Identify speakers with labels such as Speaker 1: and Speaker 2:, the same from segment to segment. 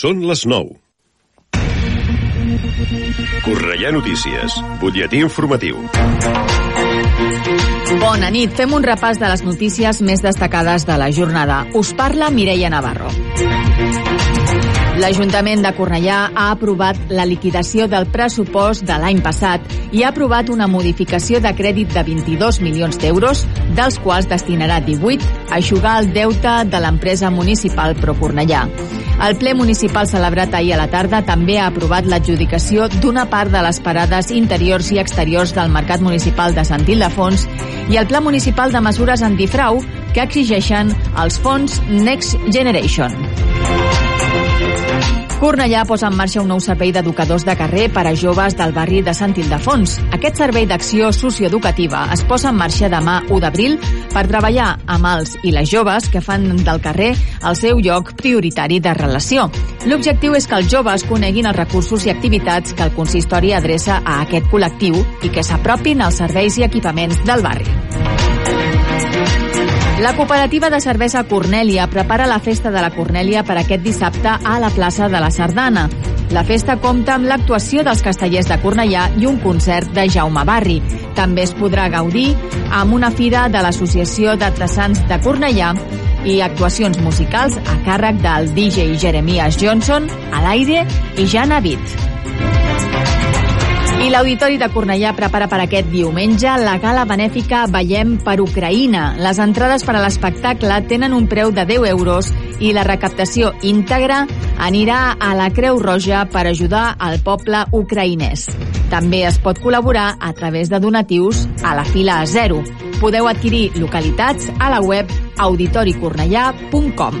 Speaker 1: Són les 9. Correia Notícies, butlletí informatiu.
Speaker 2: Bona nit. Fem un repàs de les notícies més destacades de la jornada. Us parla Mireia Navarro. L'Ajuntament de Cornellà ha aprovat la liquidació del pressupost de l'any passat i ha aprovat una modificació de crèdit de 22 milions d'euros, dels quals destinarà 18 a aixugar el deute de l'empresa municipal Pro Cornellà. El ple municipal celebrat ahir a la tarda també ha aprovat l'adjudicació d'una part de les parades interiors i exteriors del Mercat Municipal de Sant Ildefons i el Pla Municipal de Mesures Antifrau que exigeixen els fons Next Generation. Cornellà posa en marxa un nou servei d'educadors de carrer per a joves del barri de Sant Ildefons. Aquest servei d'acció socioeducativa es posa en marxa demà 1 d'abril per treballar amb els i les joves que fan del carrer el seu lloc prioritari de relació. L'objectiu és que els joves coneguin els recursos i activitats que el consistori adreça a aquest col·lectiu i que s'apropin als serveis i equipaments del barri. La cooperativa de cervesa Cornèlia prepara la festa de la Cornèlia per aquest dissabte a la plaça de la Sardana. La festa compta amb l'actuació dels castellers de Cornellà i un concert de Jaume Barri. També es podrà gaudir amb una fira de l'Associació Traçants de Cornellà i actuacions musicals a càrrec del DJ Jeremias Johnson, a l'aire i Jan Avit. I l'Auditori de Cornellà prepara per aquest diumenge la gala benèfica Veiem per Ucraïna. Les entrades per a l'espectacle tenen un preu de 10 euros i la recaptació íntegra anirà a la Creu Roja per ajudar al poble ucraïnès. També es pot col·laborar a través de donatius a la fila 0. Podeu adquirir localitats a la web auditoricornellà.com.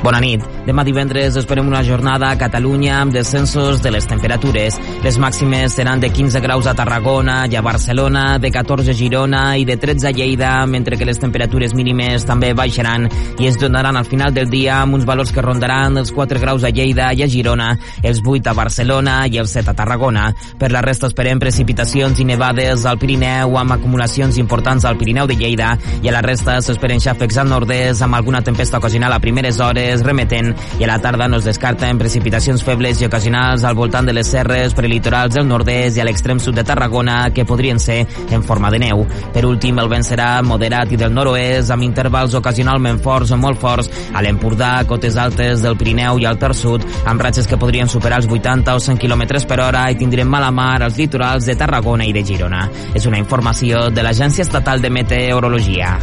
Speaker 3: Bona nit. Demà divendres esperem una jornada a Catalunya amb descensos de les temperatures. Les màximes seran de 15 graus a Tarragona i a Barcelona, de 14 a Girona i de 13 a Lleida, mentre que les temperatures mínimes també baixaran i es donaran al final del dia amb uns valors que rondaran els 4 graus a Lleida i a Girona, els 8 a Barcelona i els 7 a Tarragona. Per la resta esperem precipitacions i nevades al Pirineu amb acumulacions importants al Pirineu de Lleida i a la resta s'esperen xàfecs al nord-est amb alguna tempesta ocasional a primeres hores es remeten i a la tarda no es descarten precipitacions febles i ocasionals al voltant de les serres prelitorals del nord-est i a l'extrem sud de Tarragona que podrien ser en forma de neu. Per últim, el vent serà moderat i del nord-oest amb intervals ocasionalment forts o molt forts a l'Empordà, cotes altes del Pirineu i al Ter Sud, amb ratxes que podrien superar els 80 o 100 km per hora i tindrem mala mar als litorals de Tarragona i de Girona. És una informació de l'Agència Estatal de Meteorologia.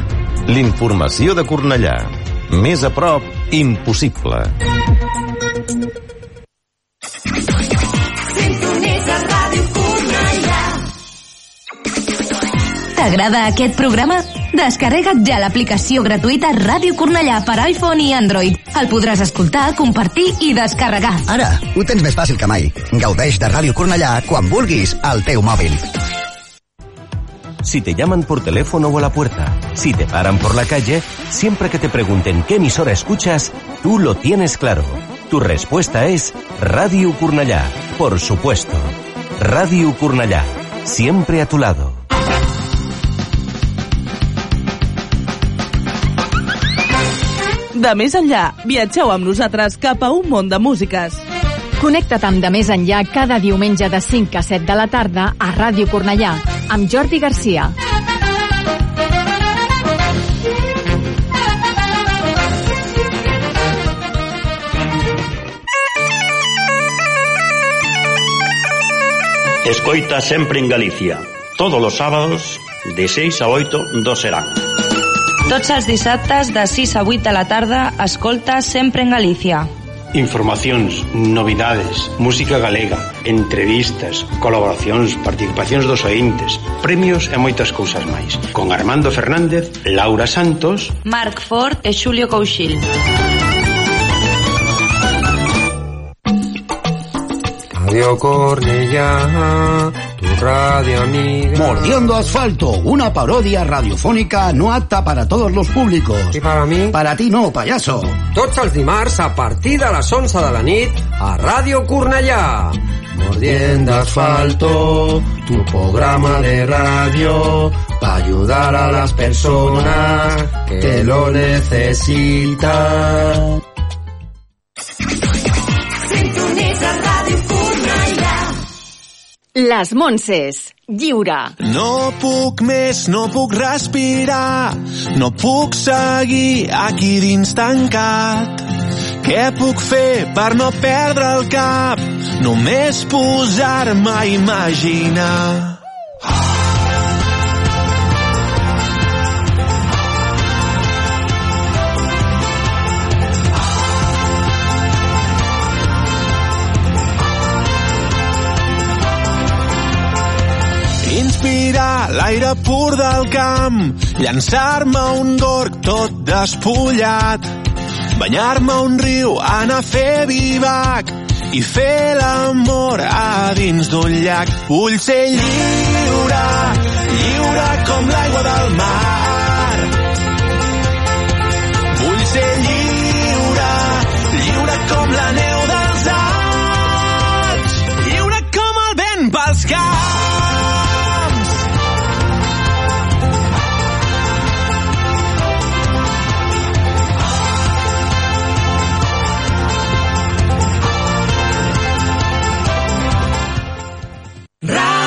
Speaker 4: L'informació de Cornellà. Més a prop, impossible.
Speaker 5: T'agrada aquest programa? Descarrega't ja l'aplicació gratuïta Ràdio Cornellà per iPhone i Android. El podràs escoltar, compartir i descarregar.
Speaker 6: Ara, ho tens més fàcil que mai. Gaudeix de Ràdio Cornellà quan vulguis al teu mòbil.
Speaker 4: Si te llaman por teléfono o a la puerta, si te paran por la calle, siempre que te pregunten qué emisora escuchas, tú lo tienes claro. Tu respuesta es Radio Curnallá, por supuesto. Radio Curnallá, siempre a tu lado.
Speaker 7: De més enllà, viatgeu amb nosaltres cap a un món de músiques.
Speaker 2: Connecta't amb De Més Enllà cada diumenge de 5 a 7 de la tarda a Ràdio Cornellà amb Jordi Garcia.
Speaker 8: Escoita sempre en Galicia, todos os sábados de 6 a 8 do Serán.
Speaker 9: Tots els dissabtes de 6 a 8 de la tarda, escolta sempre en Galicia.
Speaker 10: Informacións, novidades, música galega, entrevistas, colaboracións, participacións dos ointes, premios e moitas cousas máis. Con Armando Fernández, Laura Santos,
Speaker 9: Marc Ford e Xulio Couchil.
Speaker 11: Radio Cornellà, tu radio amiga.
Speaker 12: Mordiendo asfalto, una parodia radiofónica no apta para todos los públicos.
Speaker 11: I para mi?
Speaker 12: Para ti no, payaso.
Speaker 11: Tots els dimarts a partir de les 11 de la nit a Ràdio Cornellà.
Speaker 12: Mordiendo asfalto, tu programa de radio para ayudar a las personas que lo necesitan.
Speaker 2: Les Montses, lliure.
Speaker 13: No puc més, no puc respirar, no puc seguir aquí dins tancat. Què puc fer per no perdre el cap? Només posar-me a imaginar. Inspirar l'aire pur del camp, llançar-me un gorg tot despullat, banyar-me a un riu, anar a fer vivac i fer l'amor a dins d'un llac. Vull ser lliure, lliure com l'aigua del mar. Vull ser lliure, lliure com la neu dels Alps, lliure com el vent pels camps.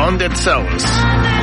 Speaker 14: Bonded
Speaker 15: Cells.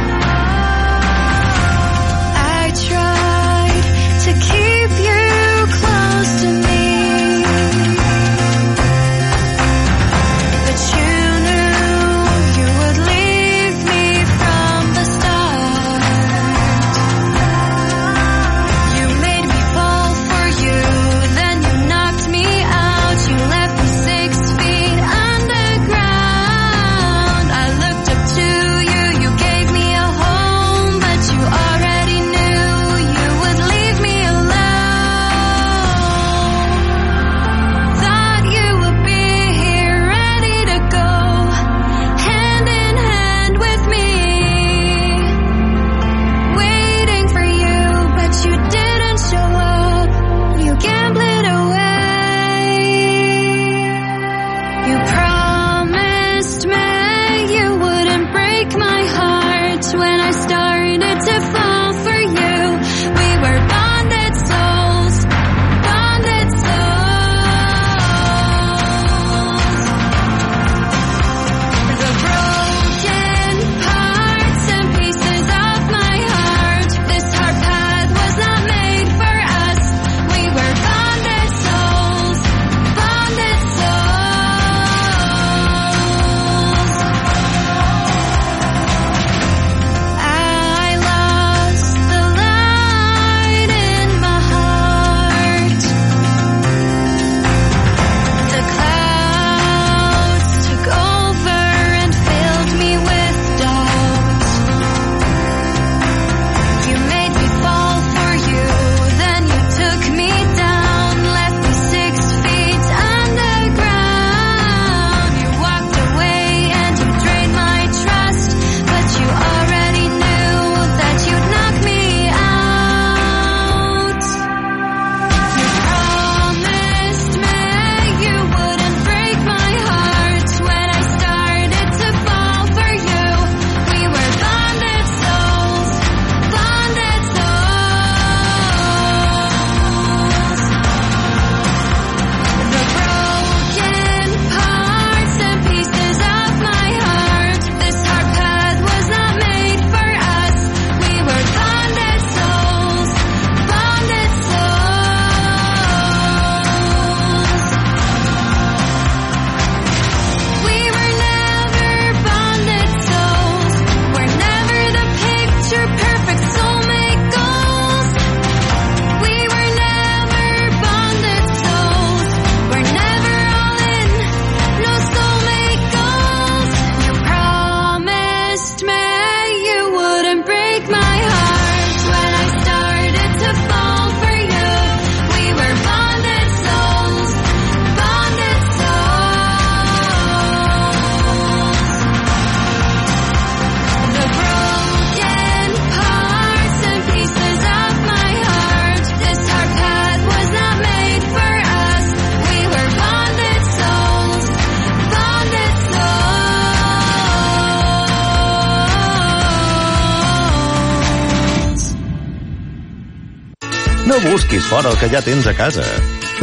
Speaker 15: fora el que ja tens a casa.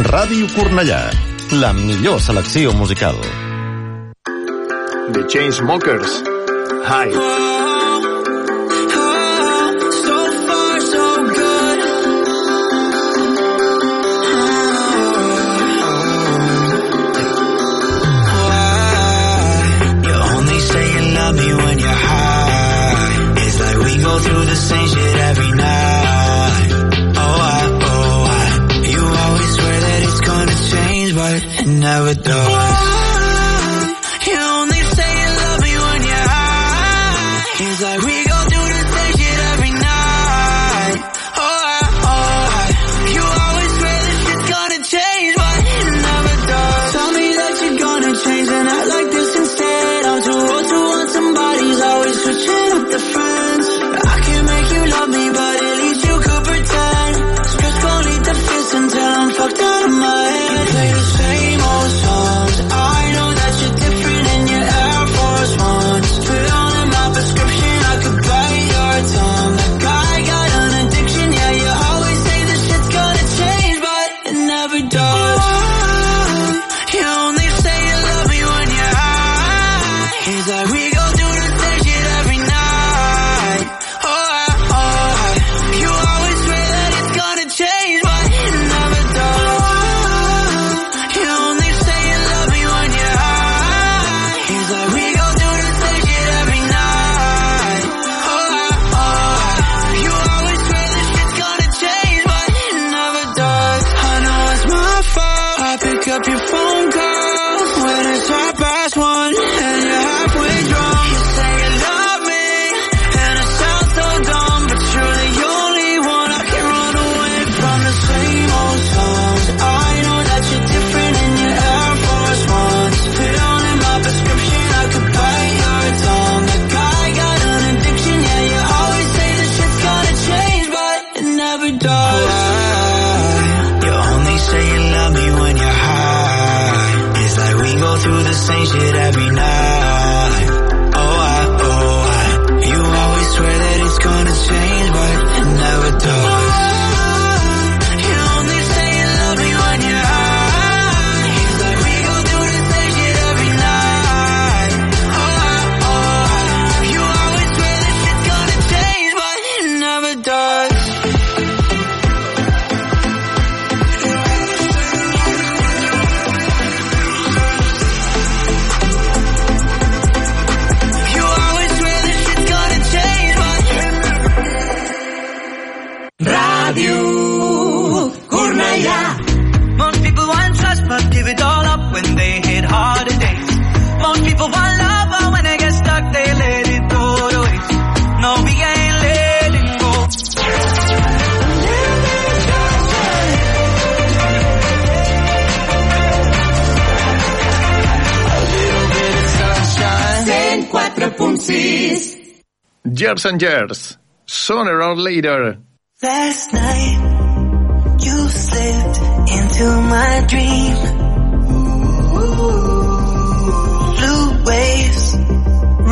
Speaker 15: Ràdio Cornellà, la millor selecció musical.
Speaker 16: The Chainsmokers. Hi.
Speaker 17: same shit every night.
Speaker 16: years and years, sooner or later.
Speaker 17: Last night, you slipped into my dream. Blue waves,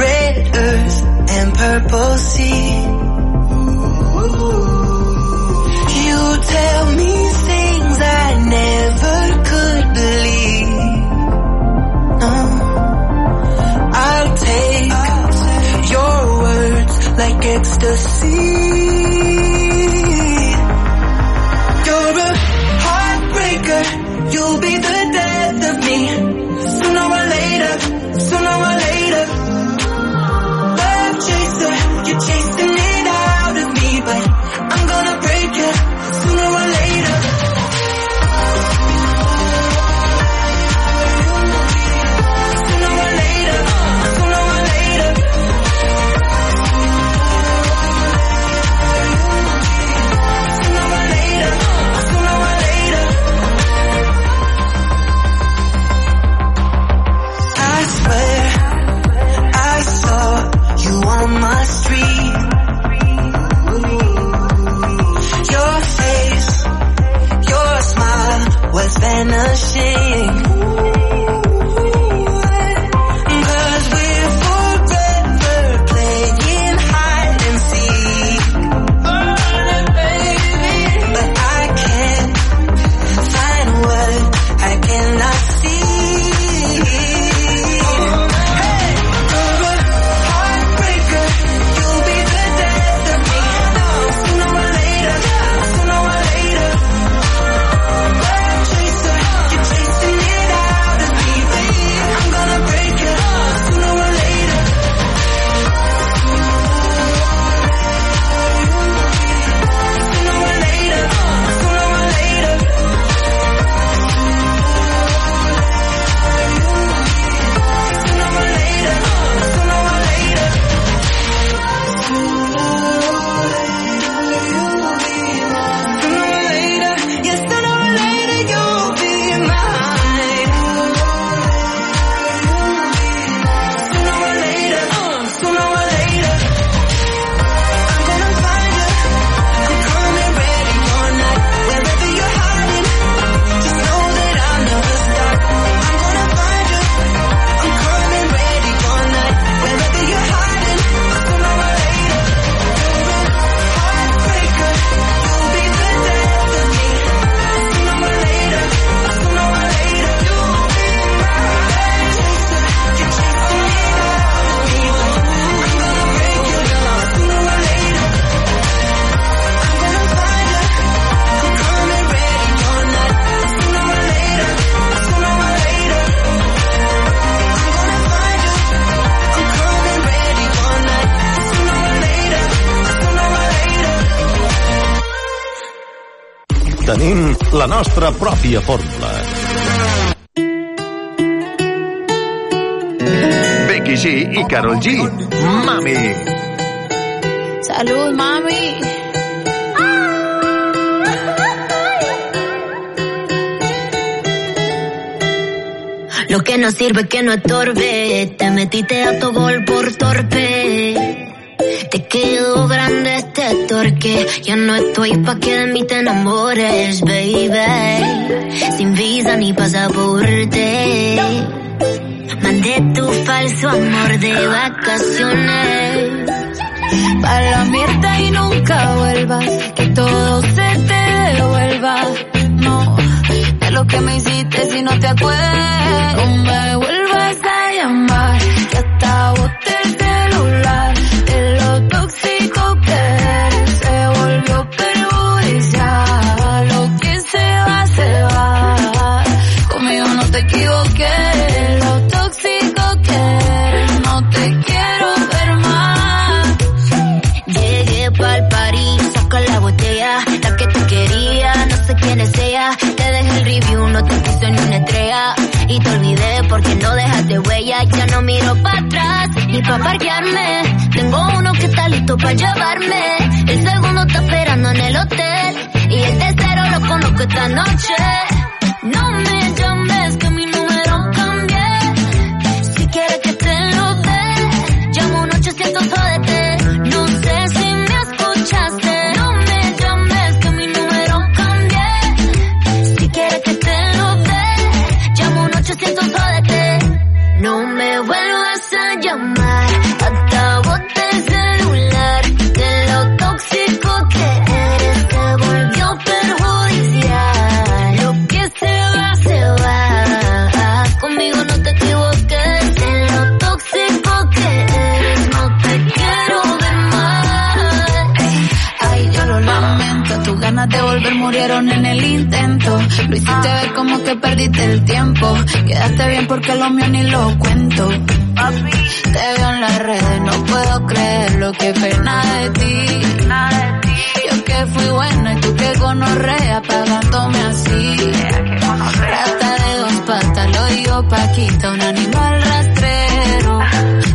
Speaker 17: red earth, and purple sea. You tell me things I never like ecstasy.
Speaker 15: La nostra pròpia fórmula.
Speaker 1: Becky G i Carol G. Mami.
Speaker 18: Salud, mami.
Speaker 19: Lo que no sirve que no estorbe. Te metiste a tu gol por torpe. Te torque. Ya no estoy pa' que de mí te enamores, baby. Sin visa ni pasaporte. Mandé tu falso amor de vacaciones.
Speaker 18: Para la mierda y nunca vuelvas. Que todo se te devuelva. No, de lo que me hiciste si no te acuerdas.
Speaker 19: Porque no dejaste huella. Ya no miro para atrás ni pa' parquearme. Tengo uno que está listo para llevarme. El segundo está esperando en el hotel. Y el tercero lo conozco esta noche. Lo
Speaker 18: hiciste ver como que perdiste el tiempo. Quedaste bien porque lo mío ni lo cuento. Te veo en las redes, no puedo creer lo que pena de ti. Yo que fui buena y tú que gonorrea pagándome así. Rata de dos patas, lo digo Paquita, un animal rastrero.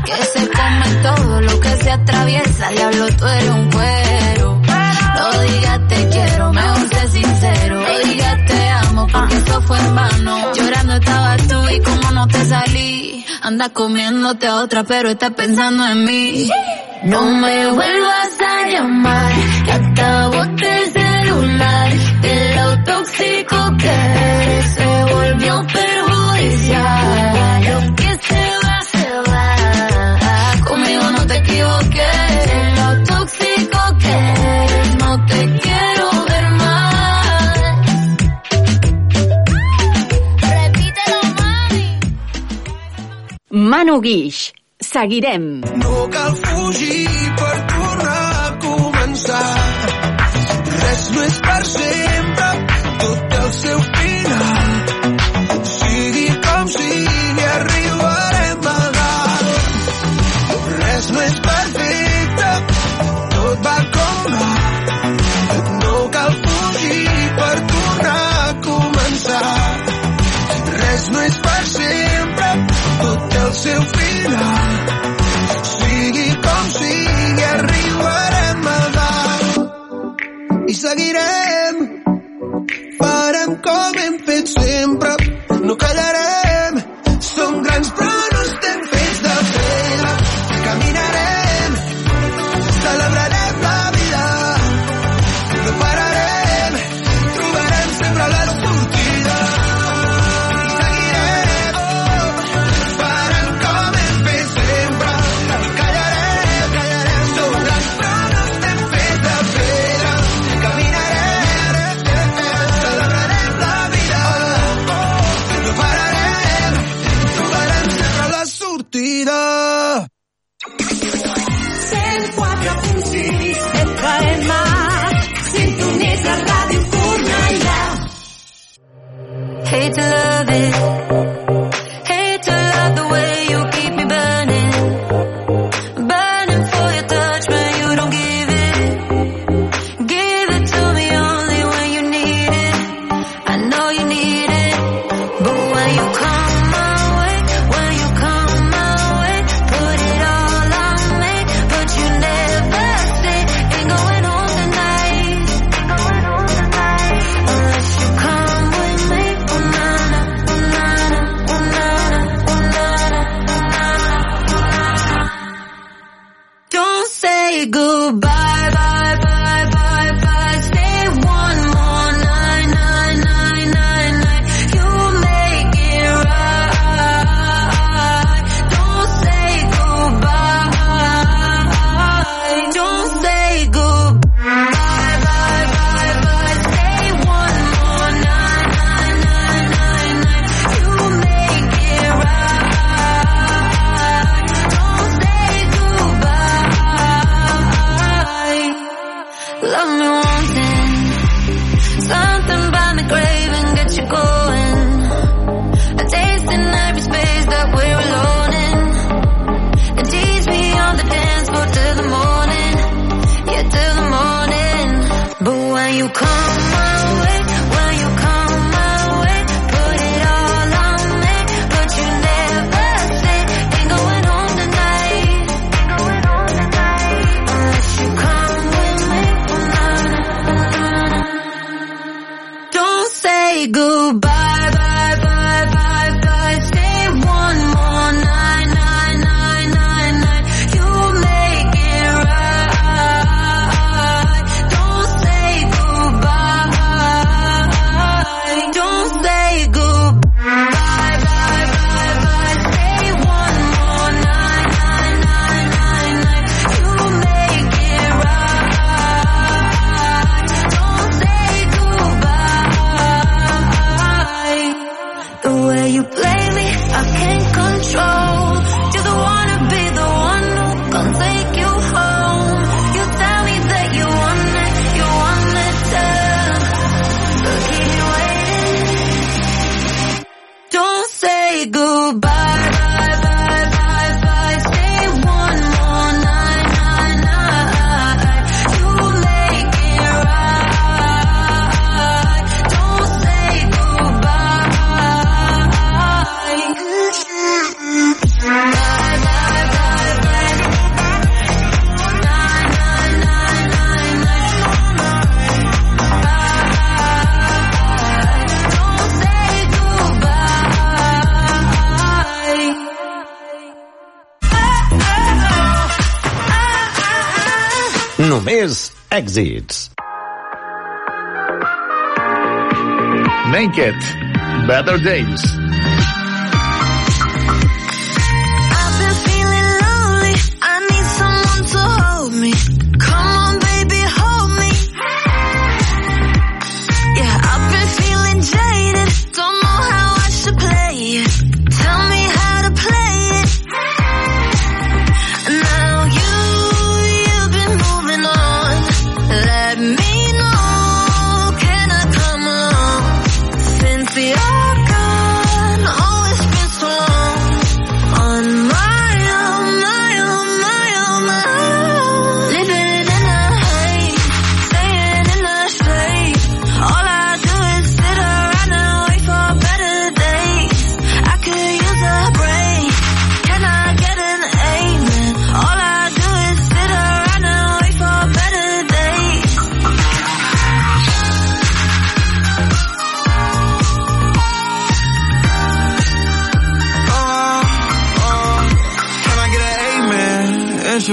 Speaker 18: Que se come todo lo que se atraviesa, diablo tú eres un cuero. No digas te quiero, eso fue en vano. Llorando estabas tú y como no te salí. Anda comiéndote a otra pero estás pensando en mí.
Speaker 19: No me vuelvas a llamar, que boté el celular. De lo tóxico que
Speaker 2: Manu Guix. Seguirem.
Speaker 20: No cal fugir per tornar a començar. Res no és
Speaker 15: exits.
Speaker 19: Naked, Better Days.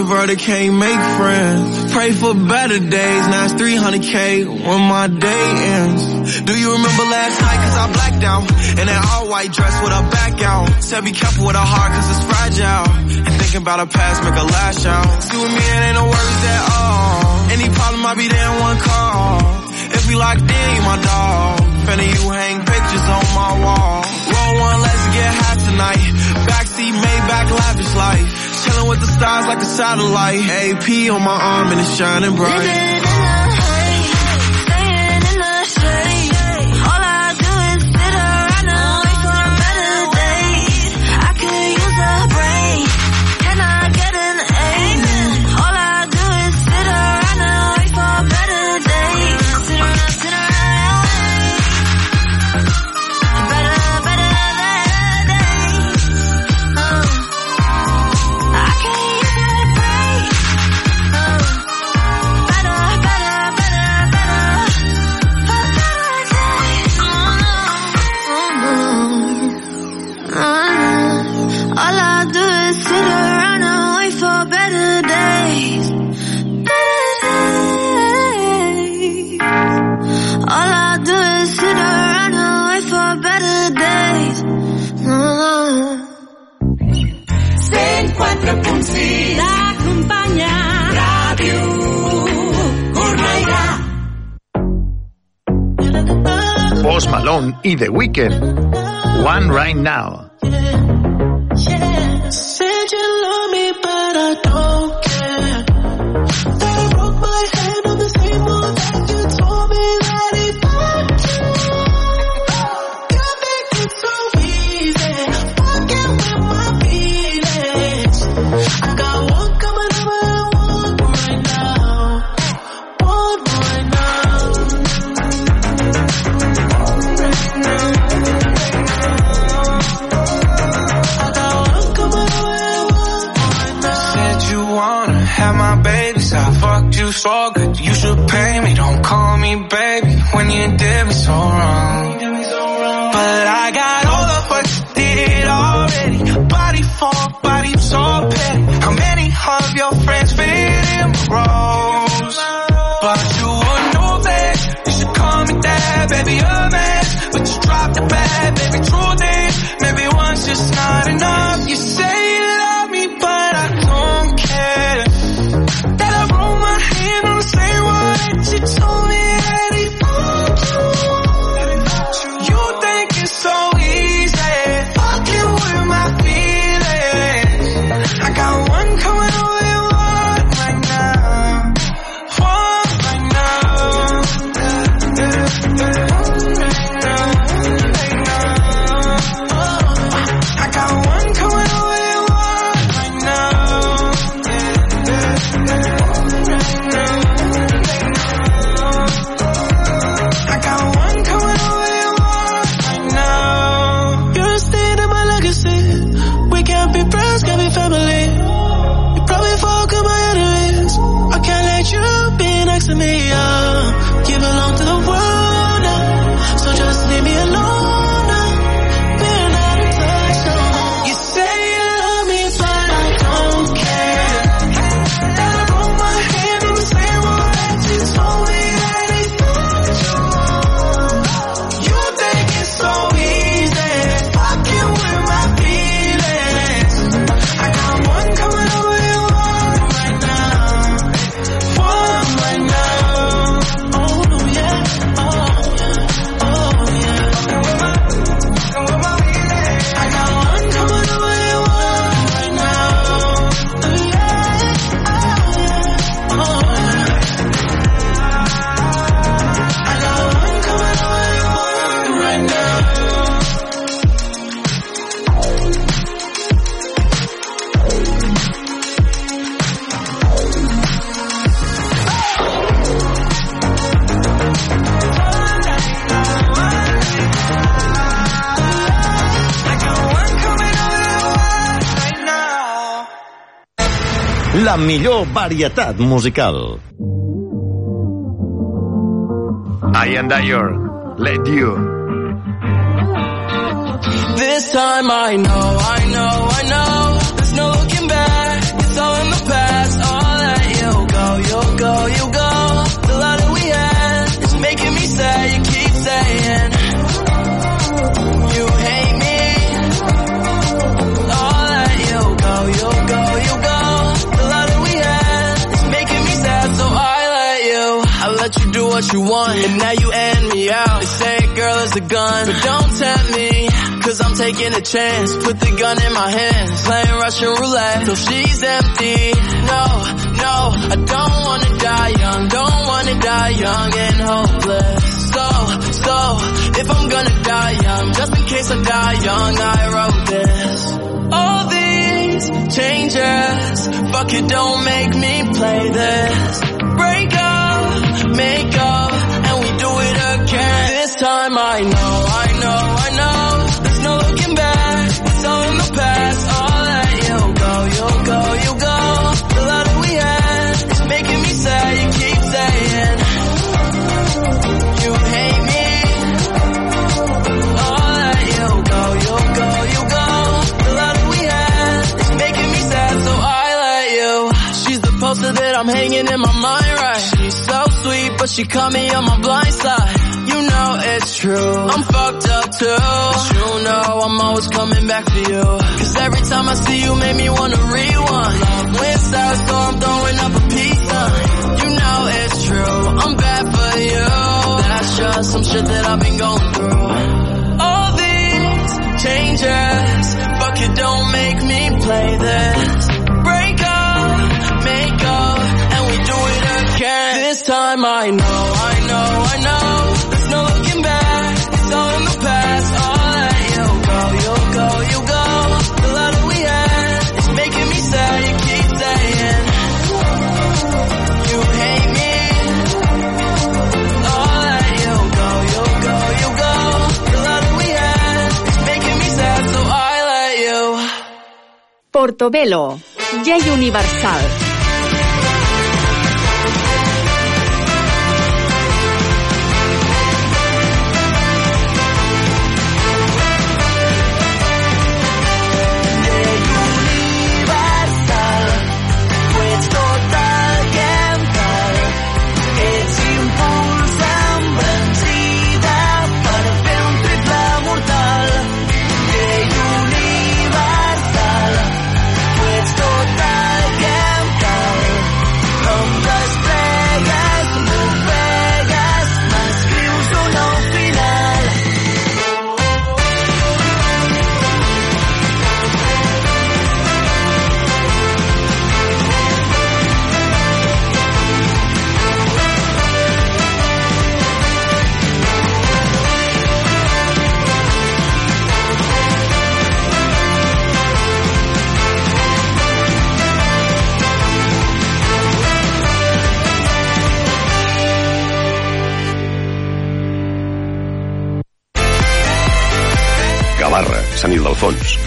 Speaker 21: introvert, can't make friends. Pray for better days, now it's 300k when my day ends. Do you remember last night? Cause I blacked out. In an all white dress with a back out. Said be careful with a heart cause it's fragile. And thinking about a past make a lash out. See with me, it ain't no worries at all. Any problem, I'll be there in one call. If we locked in, you my dog. Fanny, you hang pictures on my wall. Roll one, let's get high tonight. Backseat Maybach, lavish life. Chilling with the stars like a satellite. AP on my arm and it's shining bright.
Speaker 1: 104.6 L'acompanya Ràdio Cornellà
Speaker 19: Post Malone i The Weeknd. One Right Now.
Speaker 15: La millor varietat musical.
Speaker 1: I and Dior, let you.
Speaker 22: This time I know, I know, I what you want, and now you end me out. They say, girl, it's a gun, but don't tempt me. Cause I'm taking a chance, put the gun in my hands, playing Russian roulette, till she's empty. No, no, I don't wanna die young, don't wanna die young and hopeless. So, so, if I'm gonna die young, just in case I die young, I wrote this. All these changes, fuck it, don't make me play this. Break up, time I know, I know, I know. There's no looking back. It's all in the past. All that you go, you go, you go. The love that we had is making me sad. You keep saying you hate me. All that you go, you go, you go. The love that we had is making me sad. So I let you. She's the poster that I'm hanging in my mind, right? She's so sweet, but she caught me on my blind side. It's true. I'm fucked up too. You know I'm always coming back for you. Cause every time I see you, make me wanna rewind. Love went south, so I'm throwing up a sign. You know it's true. I'm bad for you. That's just some shit that I've been going through. All these changes, fuck it, don't make me play this. Break up, make up, and we do it again. This time I know, I know,
Speaker 2: Portobelo, universal.
Speaker 20: universal,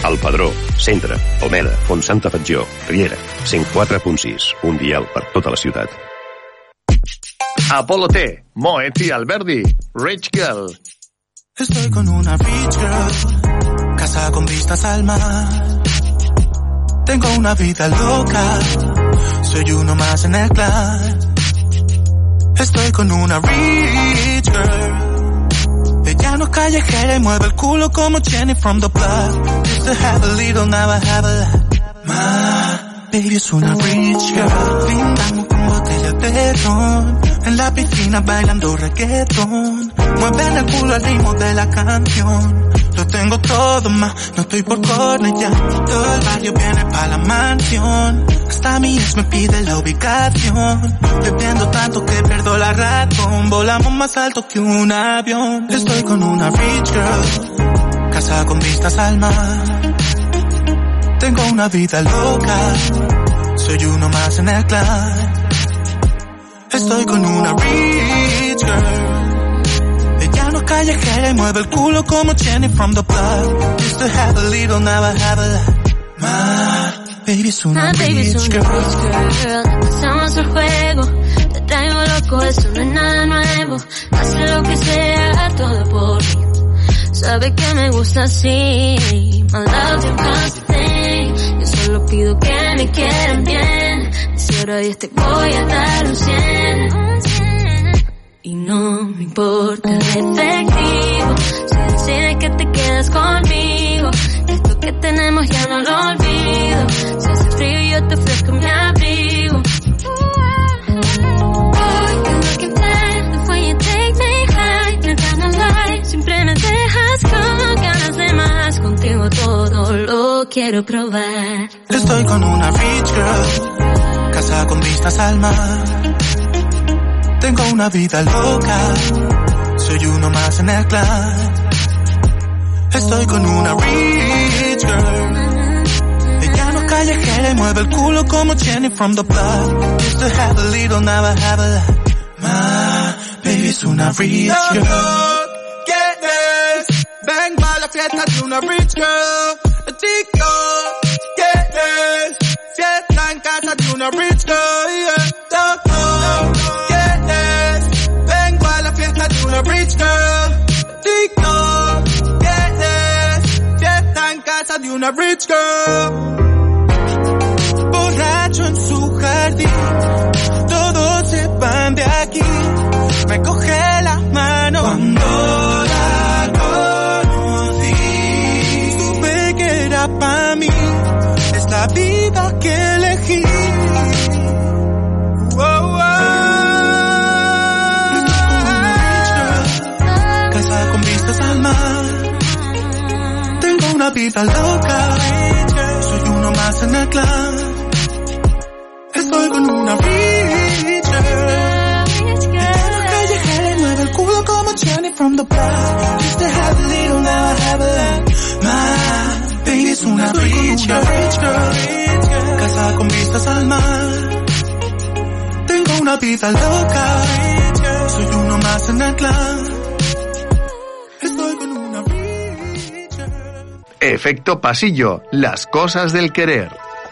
Speaker 23: El Padró, Centre, Almeda, Font Santa Fatjó, Riera, 104.6, un dial per tota la ciutat.
Speaker 1: Apolo T, Moet y Alberdi, Rich Girl.
Speaker 24: Estoy con una rich girl, casa con vistas al mar. Tengo una vida loca, soy uno más en el clan. Estoy con una rich girl, ella no es callejera y mueve el culo como Jenny from the block. Used to have a little, now I have a lot. Ma, baby es una rich girl, brindamos con botellas de ron. En la piscina bailando reggaeton. Mueven el culo al ritmo de la canción. Lo tengo todo más, no estoy por ya. Todo el barrio viene pa' la mansión. Hasta mi ex me pide la ubicación. Bebiendo tanto que pierdo la razón. Volamos más alto que un avión. Estoy con una rich girl. Casa con vistas al mar. Tengo una vida loca. Soy uno más en el clan. Estoy con una rich girl. Ella no callejera y mueve el culo como Jenny from the block. Used to have a little, now I have a lot. Ma, baby es una
Speaker 19: My baby's
Speaker 24: rich girl.
Speaker 19: rich girl. Pasamos el juego. Te traigo loco, eso no es nada nuevo. Hace lo que sea, todo por mí. Sabe que me gusta así. My love is constant. Yo solo pido que me quieran bien. De cero a diez te voy a dar un cien. Y no me importa el efectivo. Si decides que te quedas conmigo, esto que tenemos ya no lo olvido. Si hace frío yo te quiero probar.
Speaker 24: Estoy con una rich girl, casa con vistas al mar. Tengo una vida loca, soy uno más en el clan. Estoy con una rich girl. Ella no callejera y mueve el culo como Jenny from the block. Used to have a little, now I have a lot. My baby's una rich girl.
Speaker 25: Get this. Vengo a la fiesta de una rich girl. Chicos, get this. Fiesta en casa de una rich girl. Yeah. Loco, get this. Vengo a la fiesta de una rich girl. Chicos, get this. Fiesta en casa de una rich girl.
Speaker 24: borracho en su jardín. Todos se van de aquí. Me coge la mano cuando Vida loca. Soy uno más en el clan. Estoy con una rich girl. Ella callejera y mueve el culo como Jenny from the block. Used to have a little, now I have a lot. My baby es una girl. Casa con vistas al mar. Tengo una vida loca. Soy uno más en el clan.
Speaker 1: Efecto pasillo, las cosas del querer.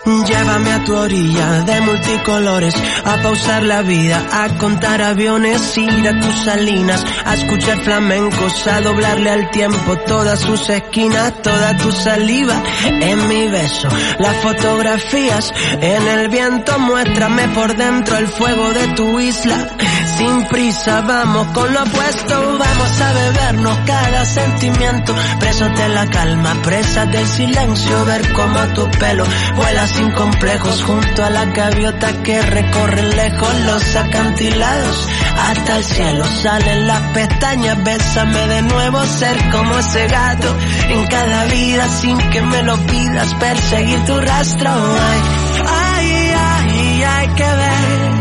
Speaker 16: Llévame a tu orilla de multicolores, a pausar la vida, a contar aviones, ir a tus salinas, a escuchar flamencos, a doblarle al tiempo todas sus esquinas, toda tu saliva en mi beso, las fotografías en el viento, muéstrame por dentro el fuego de tu isla. Sin prisa, vamos con lo opuesto, vamos a bebernos cada sentimiento, presos de la calma, presas del silencio, ver cómo tu pelo vuela sin complejos junto a la gaviota que recorre lejos los acantilados hasta el cielo salen las pestañas bésame de nuevo ser como ese gato en cada vida sin que me lo pidas perseguir tu rastro ay ay ay hay que ver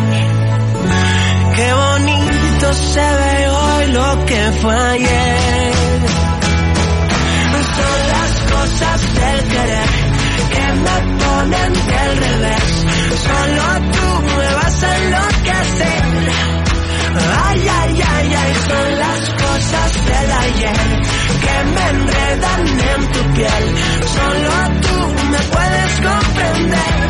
Speaker 16: qué bonito se ve hoy lo que fue ayer son las cosas del querer que me ponen del revés. Solo tú me vas a enloquecer. Ay, ay, ay, ay, son las cosas del ayer que me enredan en tu piel. Solo tú me puedes comprender.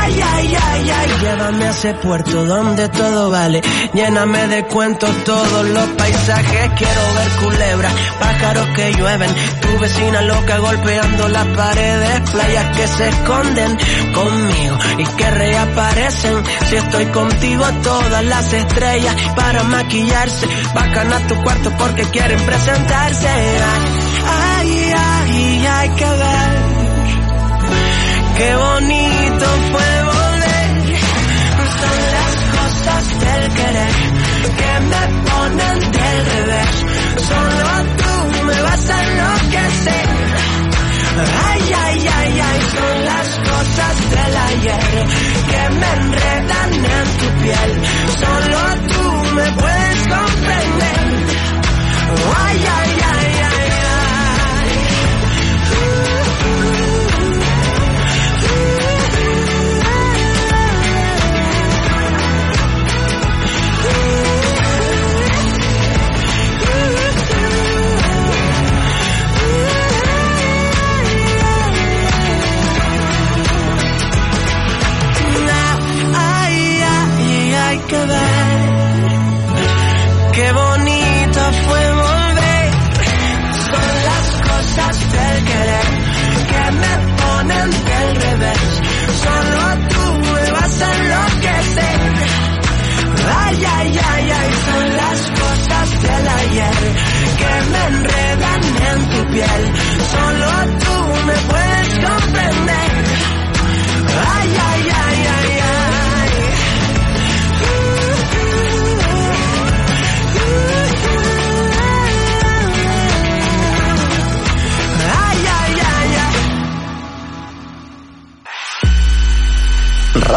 Speaker 16: Ay, ay, ay, ay, llévame a ese puerto donde todo vale. Lléname de cuentos todos los paisajes. Quiero ver culebras, pájaros que llueven. Tu vecina loca golpeando las paredes. Playas que se esconden conmigo y que reaparecen. Si estoy contigo, todas las estrellas para maquillarse. Bajan a tu cuarto porque quieren presentarse. Ay, ay, ay, hay que ver. Qué bonito fue volver. Son las cosas del querer que me ponen del revés. Solo tú me vas a enloquecer. Ay, ay, ay, ay, son las cosas del ayer que me enredan en tu piel. Solo tú me puedes comprender. Ay, ay.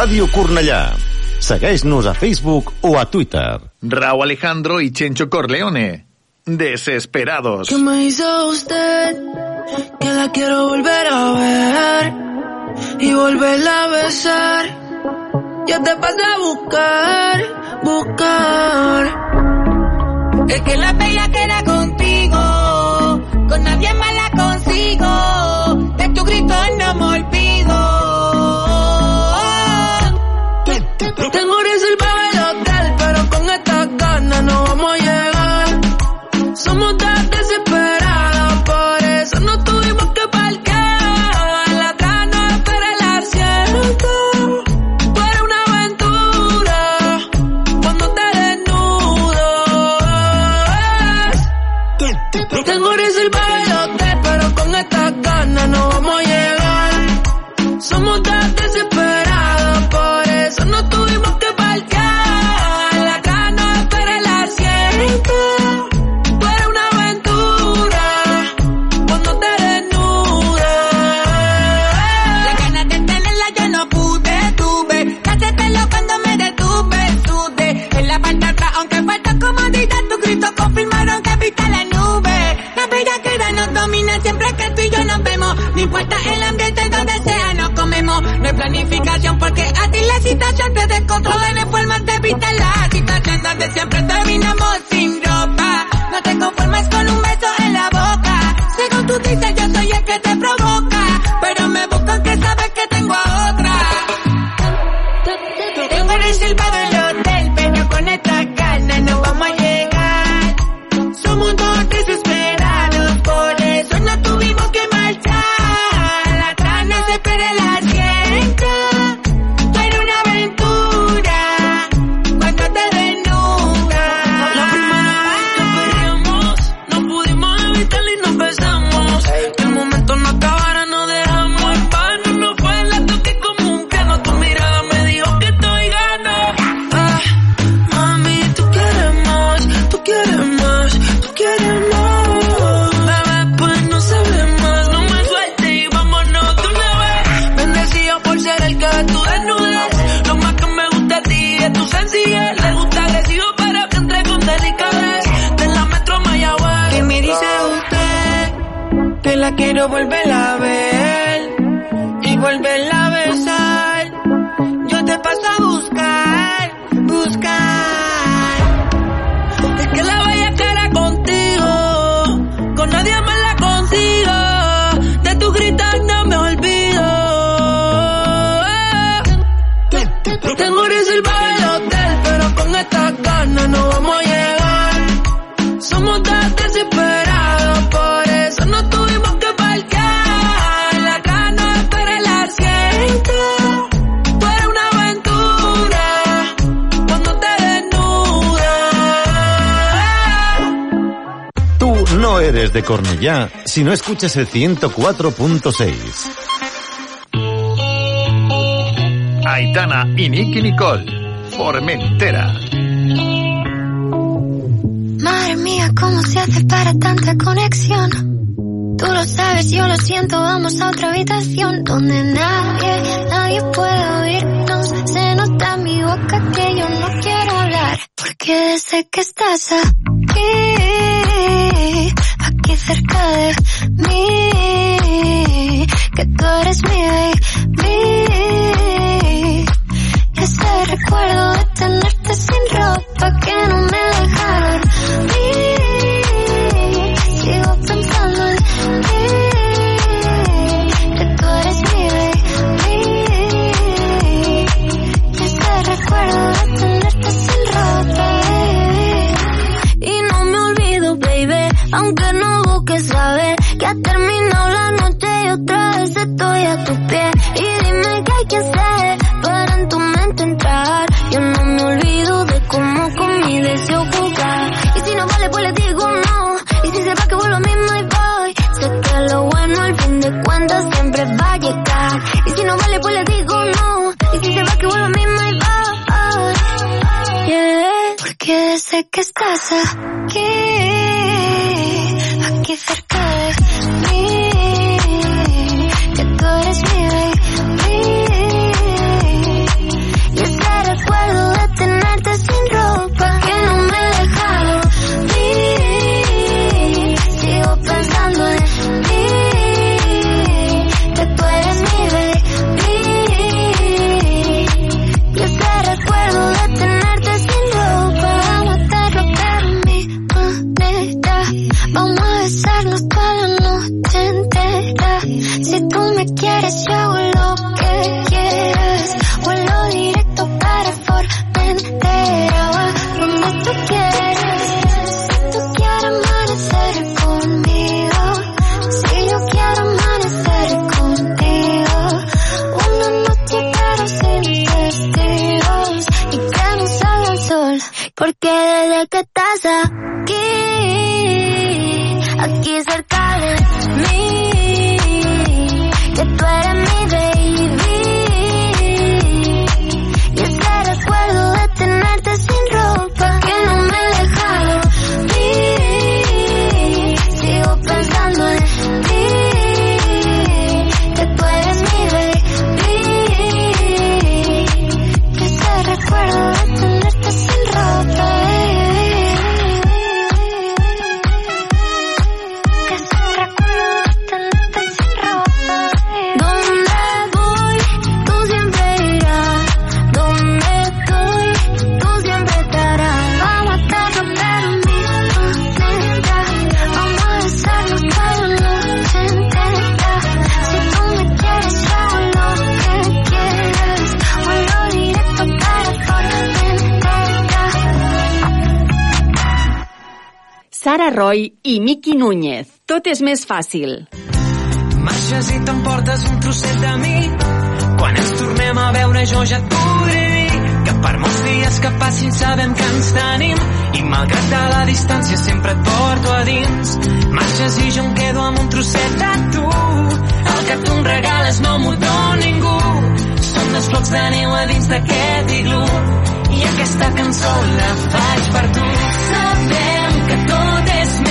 Speaker 15: Ràdio Cornellà. Segueix-nos a Facebook o a Twitter.
Speaker 1: Raúl Alejandro y Chencho Corleone. Desesperados.
Speaker 20: ¿Qué me hizo usted? Que la quiero volver a ver y volverla a besar. Yo te pasé a buscar, buscar.
Speaker 26: Es que la bella queda contigo, con nadie
Speaker 15: desde Cornellá si no escuchas el 104.6.
Speaker 1: Aitana y Nicky Nicole, Formentera.
Speaker 27: Madre mía, ¿cómo se hace para tanta conexión? Tú lo sabes, yo lo siento, vamos a otra habitación donde nadie, nadie puede oírnos. Se nota en mi boca que yo no quiero hablar, porque desde que estás aquí aquí cerca de mí, que tú eres mi baby. Ese recuerdo de tenerte sin ropa que no me
Speaker 18: ha terminado la noche y otra vez estoy a tus pies. Y dime qué hay que hacer para en tu mente entrar. Yo no me olvido de cómo con mi deseo jugar. Y si no vale, pues le digo no. Y si se va, que vuelvo a mí, my boy. Sé que lo bueno al fin de cuentas siempre va a llegar. Y si no vale, pues le digo no. Y si se va, que vuelvo
Speaker 27: a mí, my boy. Yeah. Porque sé que estás aquí.
Speaker 2: Sara Roy i Miki Núñez. Tot és més fàcil.
Speaker 28: Marxes i t'emportes un trosset de mi. Quan ens tornem a veure jo ja et podré dir que per molts dies que passin sabem que ens tenim i malgrat de la distància sempre et porto a dins. Marxes i jo em quedo amb un trosset de tu. El que tu em regales no m'ho dona ningú. Són dos blocs de neu a dins d'aquest iglú i aquesta cançó la faig per tu. Sabem tot és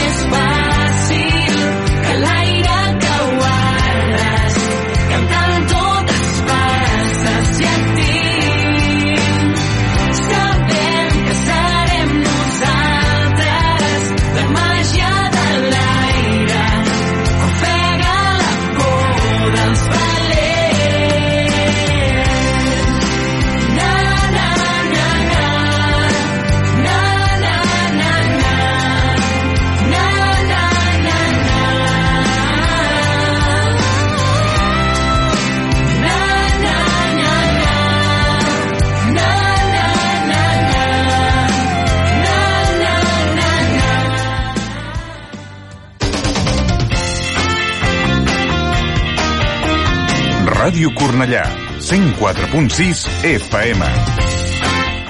Speaker 29: Ràdio Cornellà, 104.6 FM.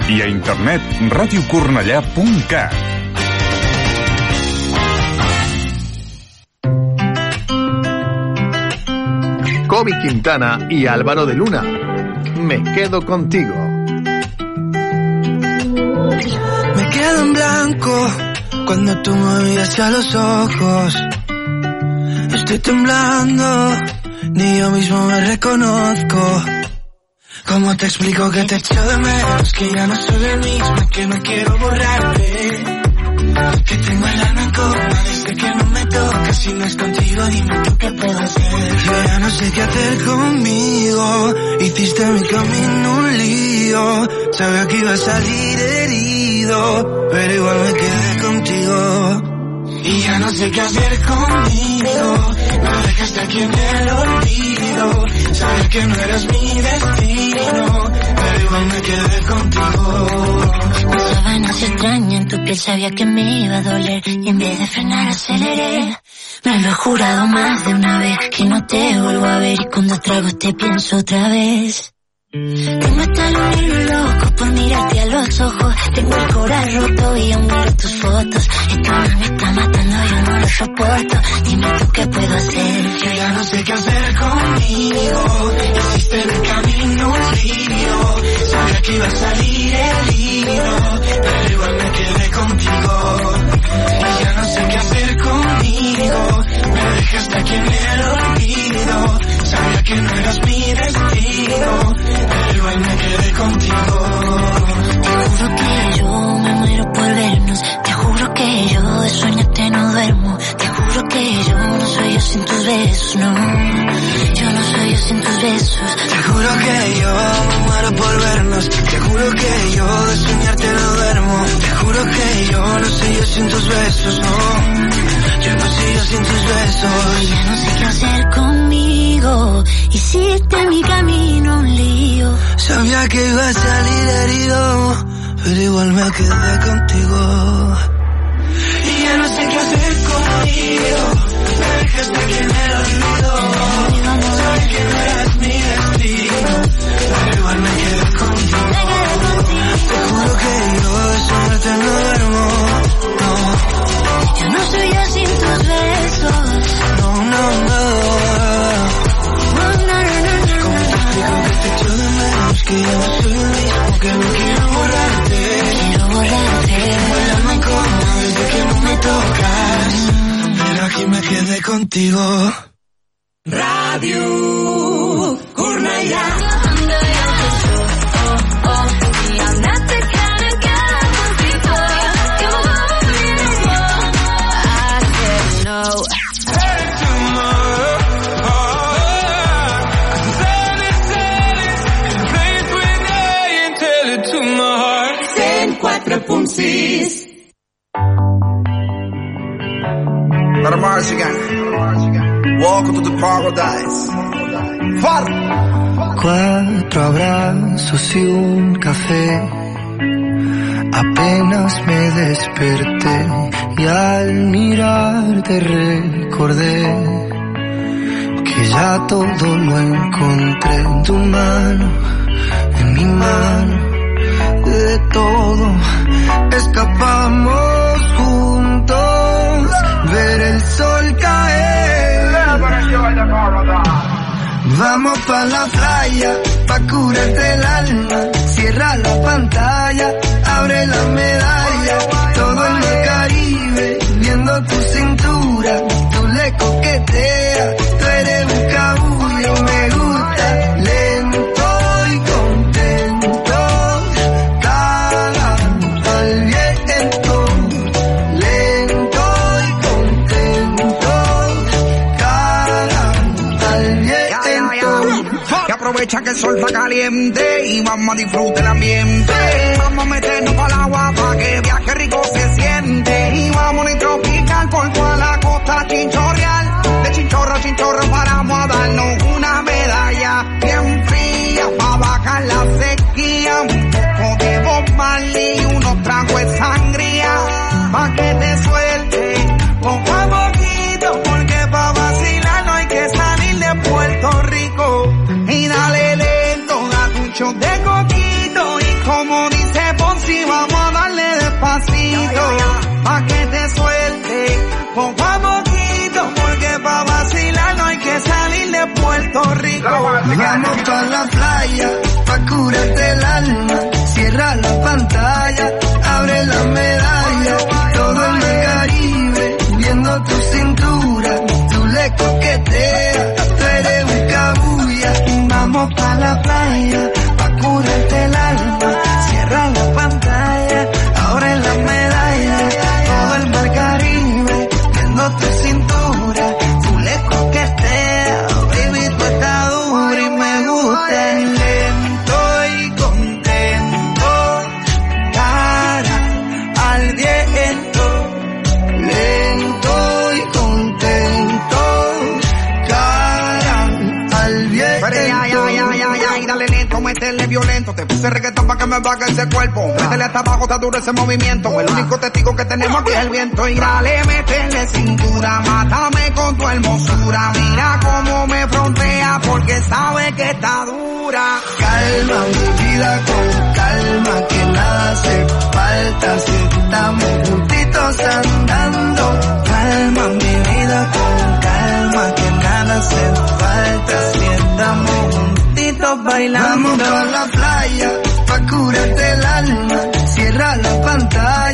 Speaker 29: I a internet radiocornellà.cat.
Speaker 1: Kobe Quintana y Álvaro de Luna. Me quedo contigo.
Speaker 16: Me quedo en blanco cuando tú me miras a los ojos. Estoy temblando, ni yo mismo me reconozco. ¿Cómo te explico que te echo de menos? Que ya no soy el mismo, que no quiero borrarte. Que tengo el alma en coma desde que no me tocas. Si no es contigo, dime tú qué puedo hacer. Yo ya no sé qué hacer conmigo. Hiciste mi camino un lío. Sabía que iba a salir herido, pero igual me quedé contigo. Y ya no sé qué hacer conmigo. Me dejaste aquí en el olvido. Sabes que no eras mi destino, pero igual me quedé contigo.
Speaker 27: Las sábanas extrañas en tu piel sabía que me iba a doler y en vez de frenar aceleré. Me lo he jurado más de una vez que no te vuelvo a ver y cuando trago te pienso otra vez. Tengo hasta el loco por mirarte a los ojos. Tengo el corazón roto y aún miro tus fotos. Esto me está matando, yo no lo soporto. Dime tú qué puedo hacer.
Speaker 16: Yo ya no sé qué hacer conmigo. Hiciste en el camino lío. Sabía que iba a salir herido, pero igual me quedé contigo. Y ya no sé qué hacer conmigo. Me dejaste aquí en el olvido. Sabía que no eras mi destino, pero igual me quedé contigo.
Speaker 27: Te juro que yo me muero por vernos. Te juro que yo de soñarte no duermo. Te juro que yo no soy yo sin tus besos, no. Yo no soy yo sin tus besos.
Speaker 16: Te juro que yo me muero por vernos. Te juro que yo de soñarte no duermo. Te juro que yo no soy yo sin tus besos, no. Yo no soy yo sin tus besos.
Speaker 27: Ya no sé qué hacer conmigo. hiciste mi camino un lío.
Speaker 20: Sabía que iba a salir herido, pero igual me quedé contigo. Conmigo. Me dejaste aquí en el olvido. Sabes que no eras mi destino, pero igual me quedé contigo. Te juro que no
Speaker 27: Yo no soy yo sin
Speaker 20: no, no, no. ¿Cómo te explico que te echo de menos? Que soy que quiero borrarte.
Speaker 27: Quiero borrarte.
Speaker 20: Vuélveme como desde que no me tocas. Aquí me quedé contigo. Radio Cornellà.
Speaker 30: Welcome to the paradise.
Speaker 20: Cuatro abrazos y un café. Apenas me desperté y al mirarte recordé que ya todo lo encontré en tu mano, en mi mano. De todo escapamos juntos, ver el sol caer. Vamos pa' la playa, pa' curarte el alma. Cierra la pantalla, abre la medalla. Todo en el Caribe, viendo tu cintura.
Speaker 30: Aprovecha que el sol está caliente y vamos a disfrutar el ambiente. Vamos a meternos para el agua para que viaje rico se siente. Y vamos a tropical por toda la costa chinchorreal. De chinchorro a chinchorro paramos a darnos una medalla bien fría para bajar la sequía. Un poco de Marley y unos tragos de sangría. Pa' que te suelte shot de coquito y como dice Ponzi vamos a darle despacito. Pa' que te suelte poco a poquito porque pa' vacilar no hay que salir de Puerto Rico.
Speaker 20: Vamos pa' la playa, pa' curarte el alma. Cierra la pantalla, abre la medalla. Todo en el Caribe, viendo tu cintura. Tú le coqueteas, tú eres un cabulla. Vamos pa' la playa,
Speaker 30: violento. Te puse reggaetón pa' que me baje ese cuerpo. Métele hasta abajo, está duro ese movimiento. El único testigo que tenemos aquí es el viento. Y dale, métele cintura, mátame con tu hermosura. Mira cómo me frontea porque sabe que está dura.
Speaker 20: Calma mi vida con calma, que nada hace falta si estamos juntitos andando. Calma mi vida con calma, que nada hace falta si estamos juntitos Vamos pa' la playa, pa' curarte el alma. Cierra la pantalla,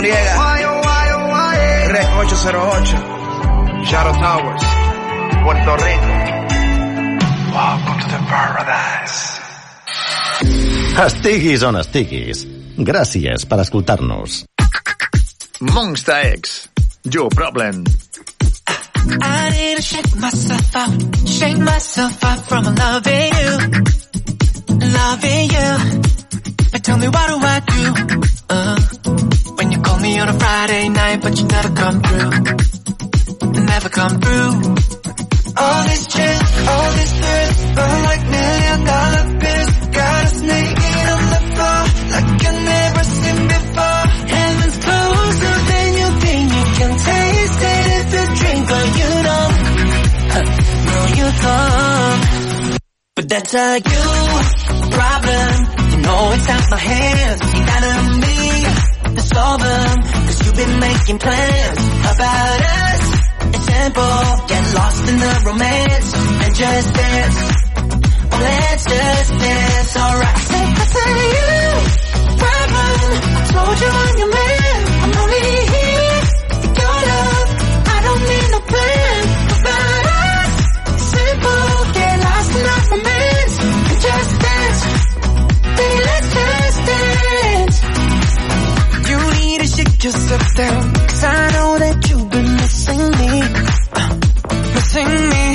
Speaker 30: Noriega, Red 808, Shadow Towers, Puerto Rico.
Speaker 31: Welcome to the paradise.
Speaker 15: Estiguis on estiguis. Gràcies per escoltar-nos.
Speaker 1: Monster X. Your problem.
Speaker 16: I need to shake myself out, shake myself out from loving you, loving you. But tell me what do I do? Uh, when you call me on a Friday night, but you never come through, never come through. All this chills, all this thirst, burn like million dollar bills. Got us naked on the floor, like I've never seen before. Heaven's closer than you think you can taste it if you drink, but you don't. No, you don't. But that's a you problem. You know it's out my hands. You gotta me the solver. Cause you've been making plans about us. It's simple. Get lost in the romance and just dance. Oh, let's just dance. Alright. I say, I you problem. I told you I'm your man. Shake yourself down. Cause I know that you've been missing me. Uh, missing me.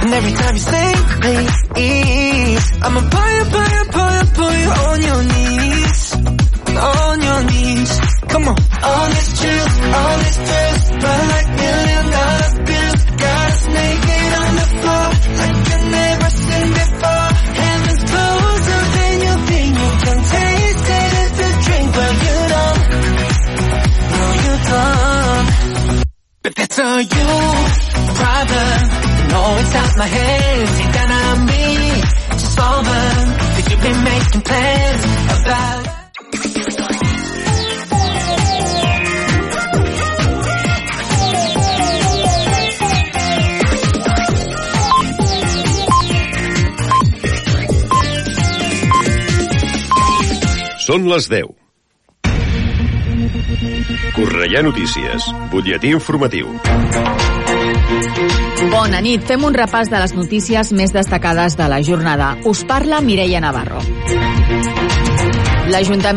Speaker 16: And every time you say please, I'ma pull you, pull you, pull you, pull you on your knees. On your knees. Come on. All this chill, all this thirst, burn like after you, brother. No, it's out my hands. Ain't that on me? Just over that you've been making plans about.
Speaker 23: Són les 10. Correia Notícies, butlletí informatiu.
Speaker 2: Bona nit. Fem un repàs de les notícies més destacades de la jornada. Us parla Mireia Navarro. L'Ajuntament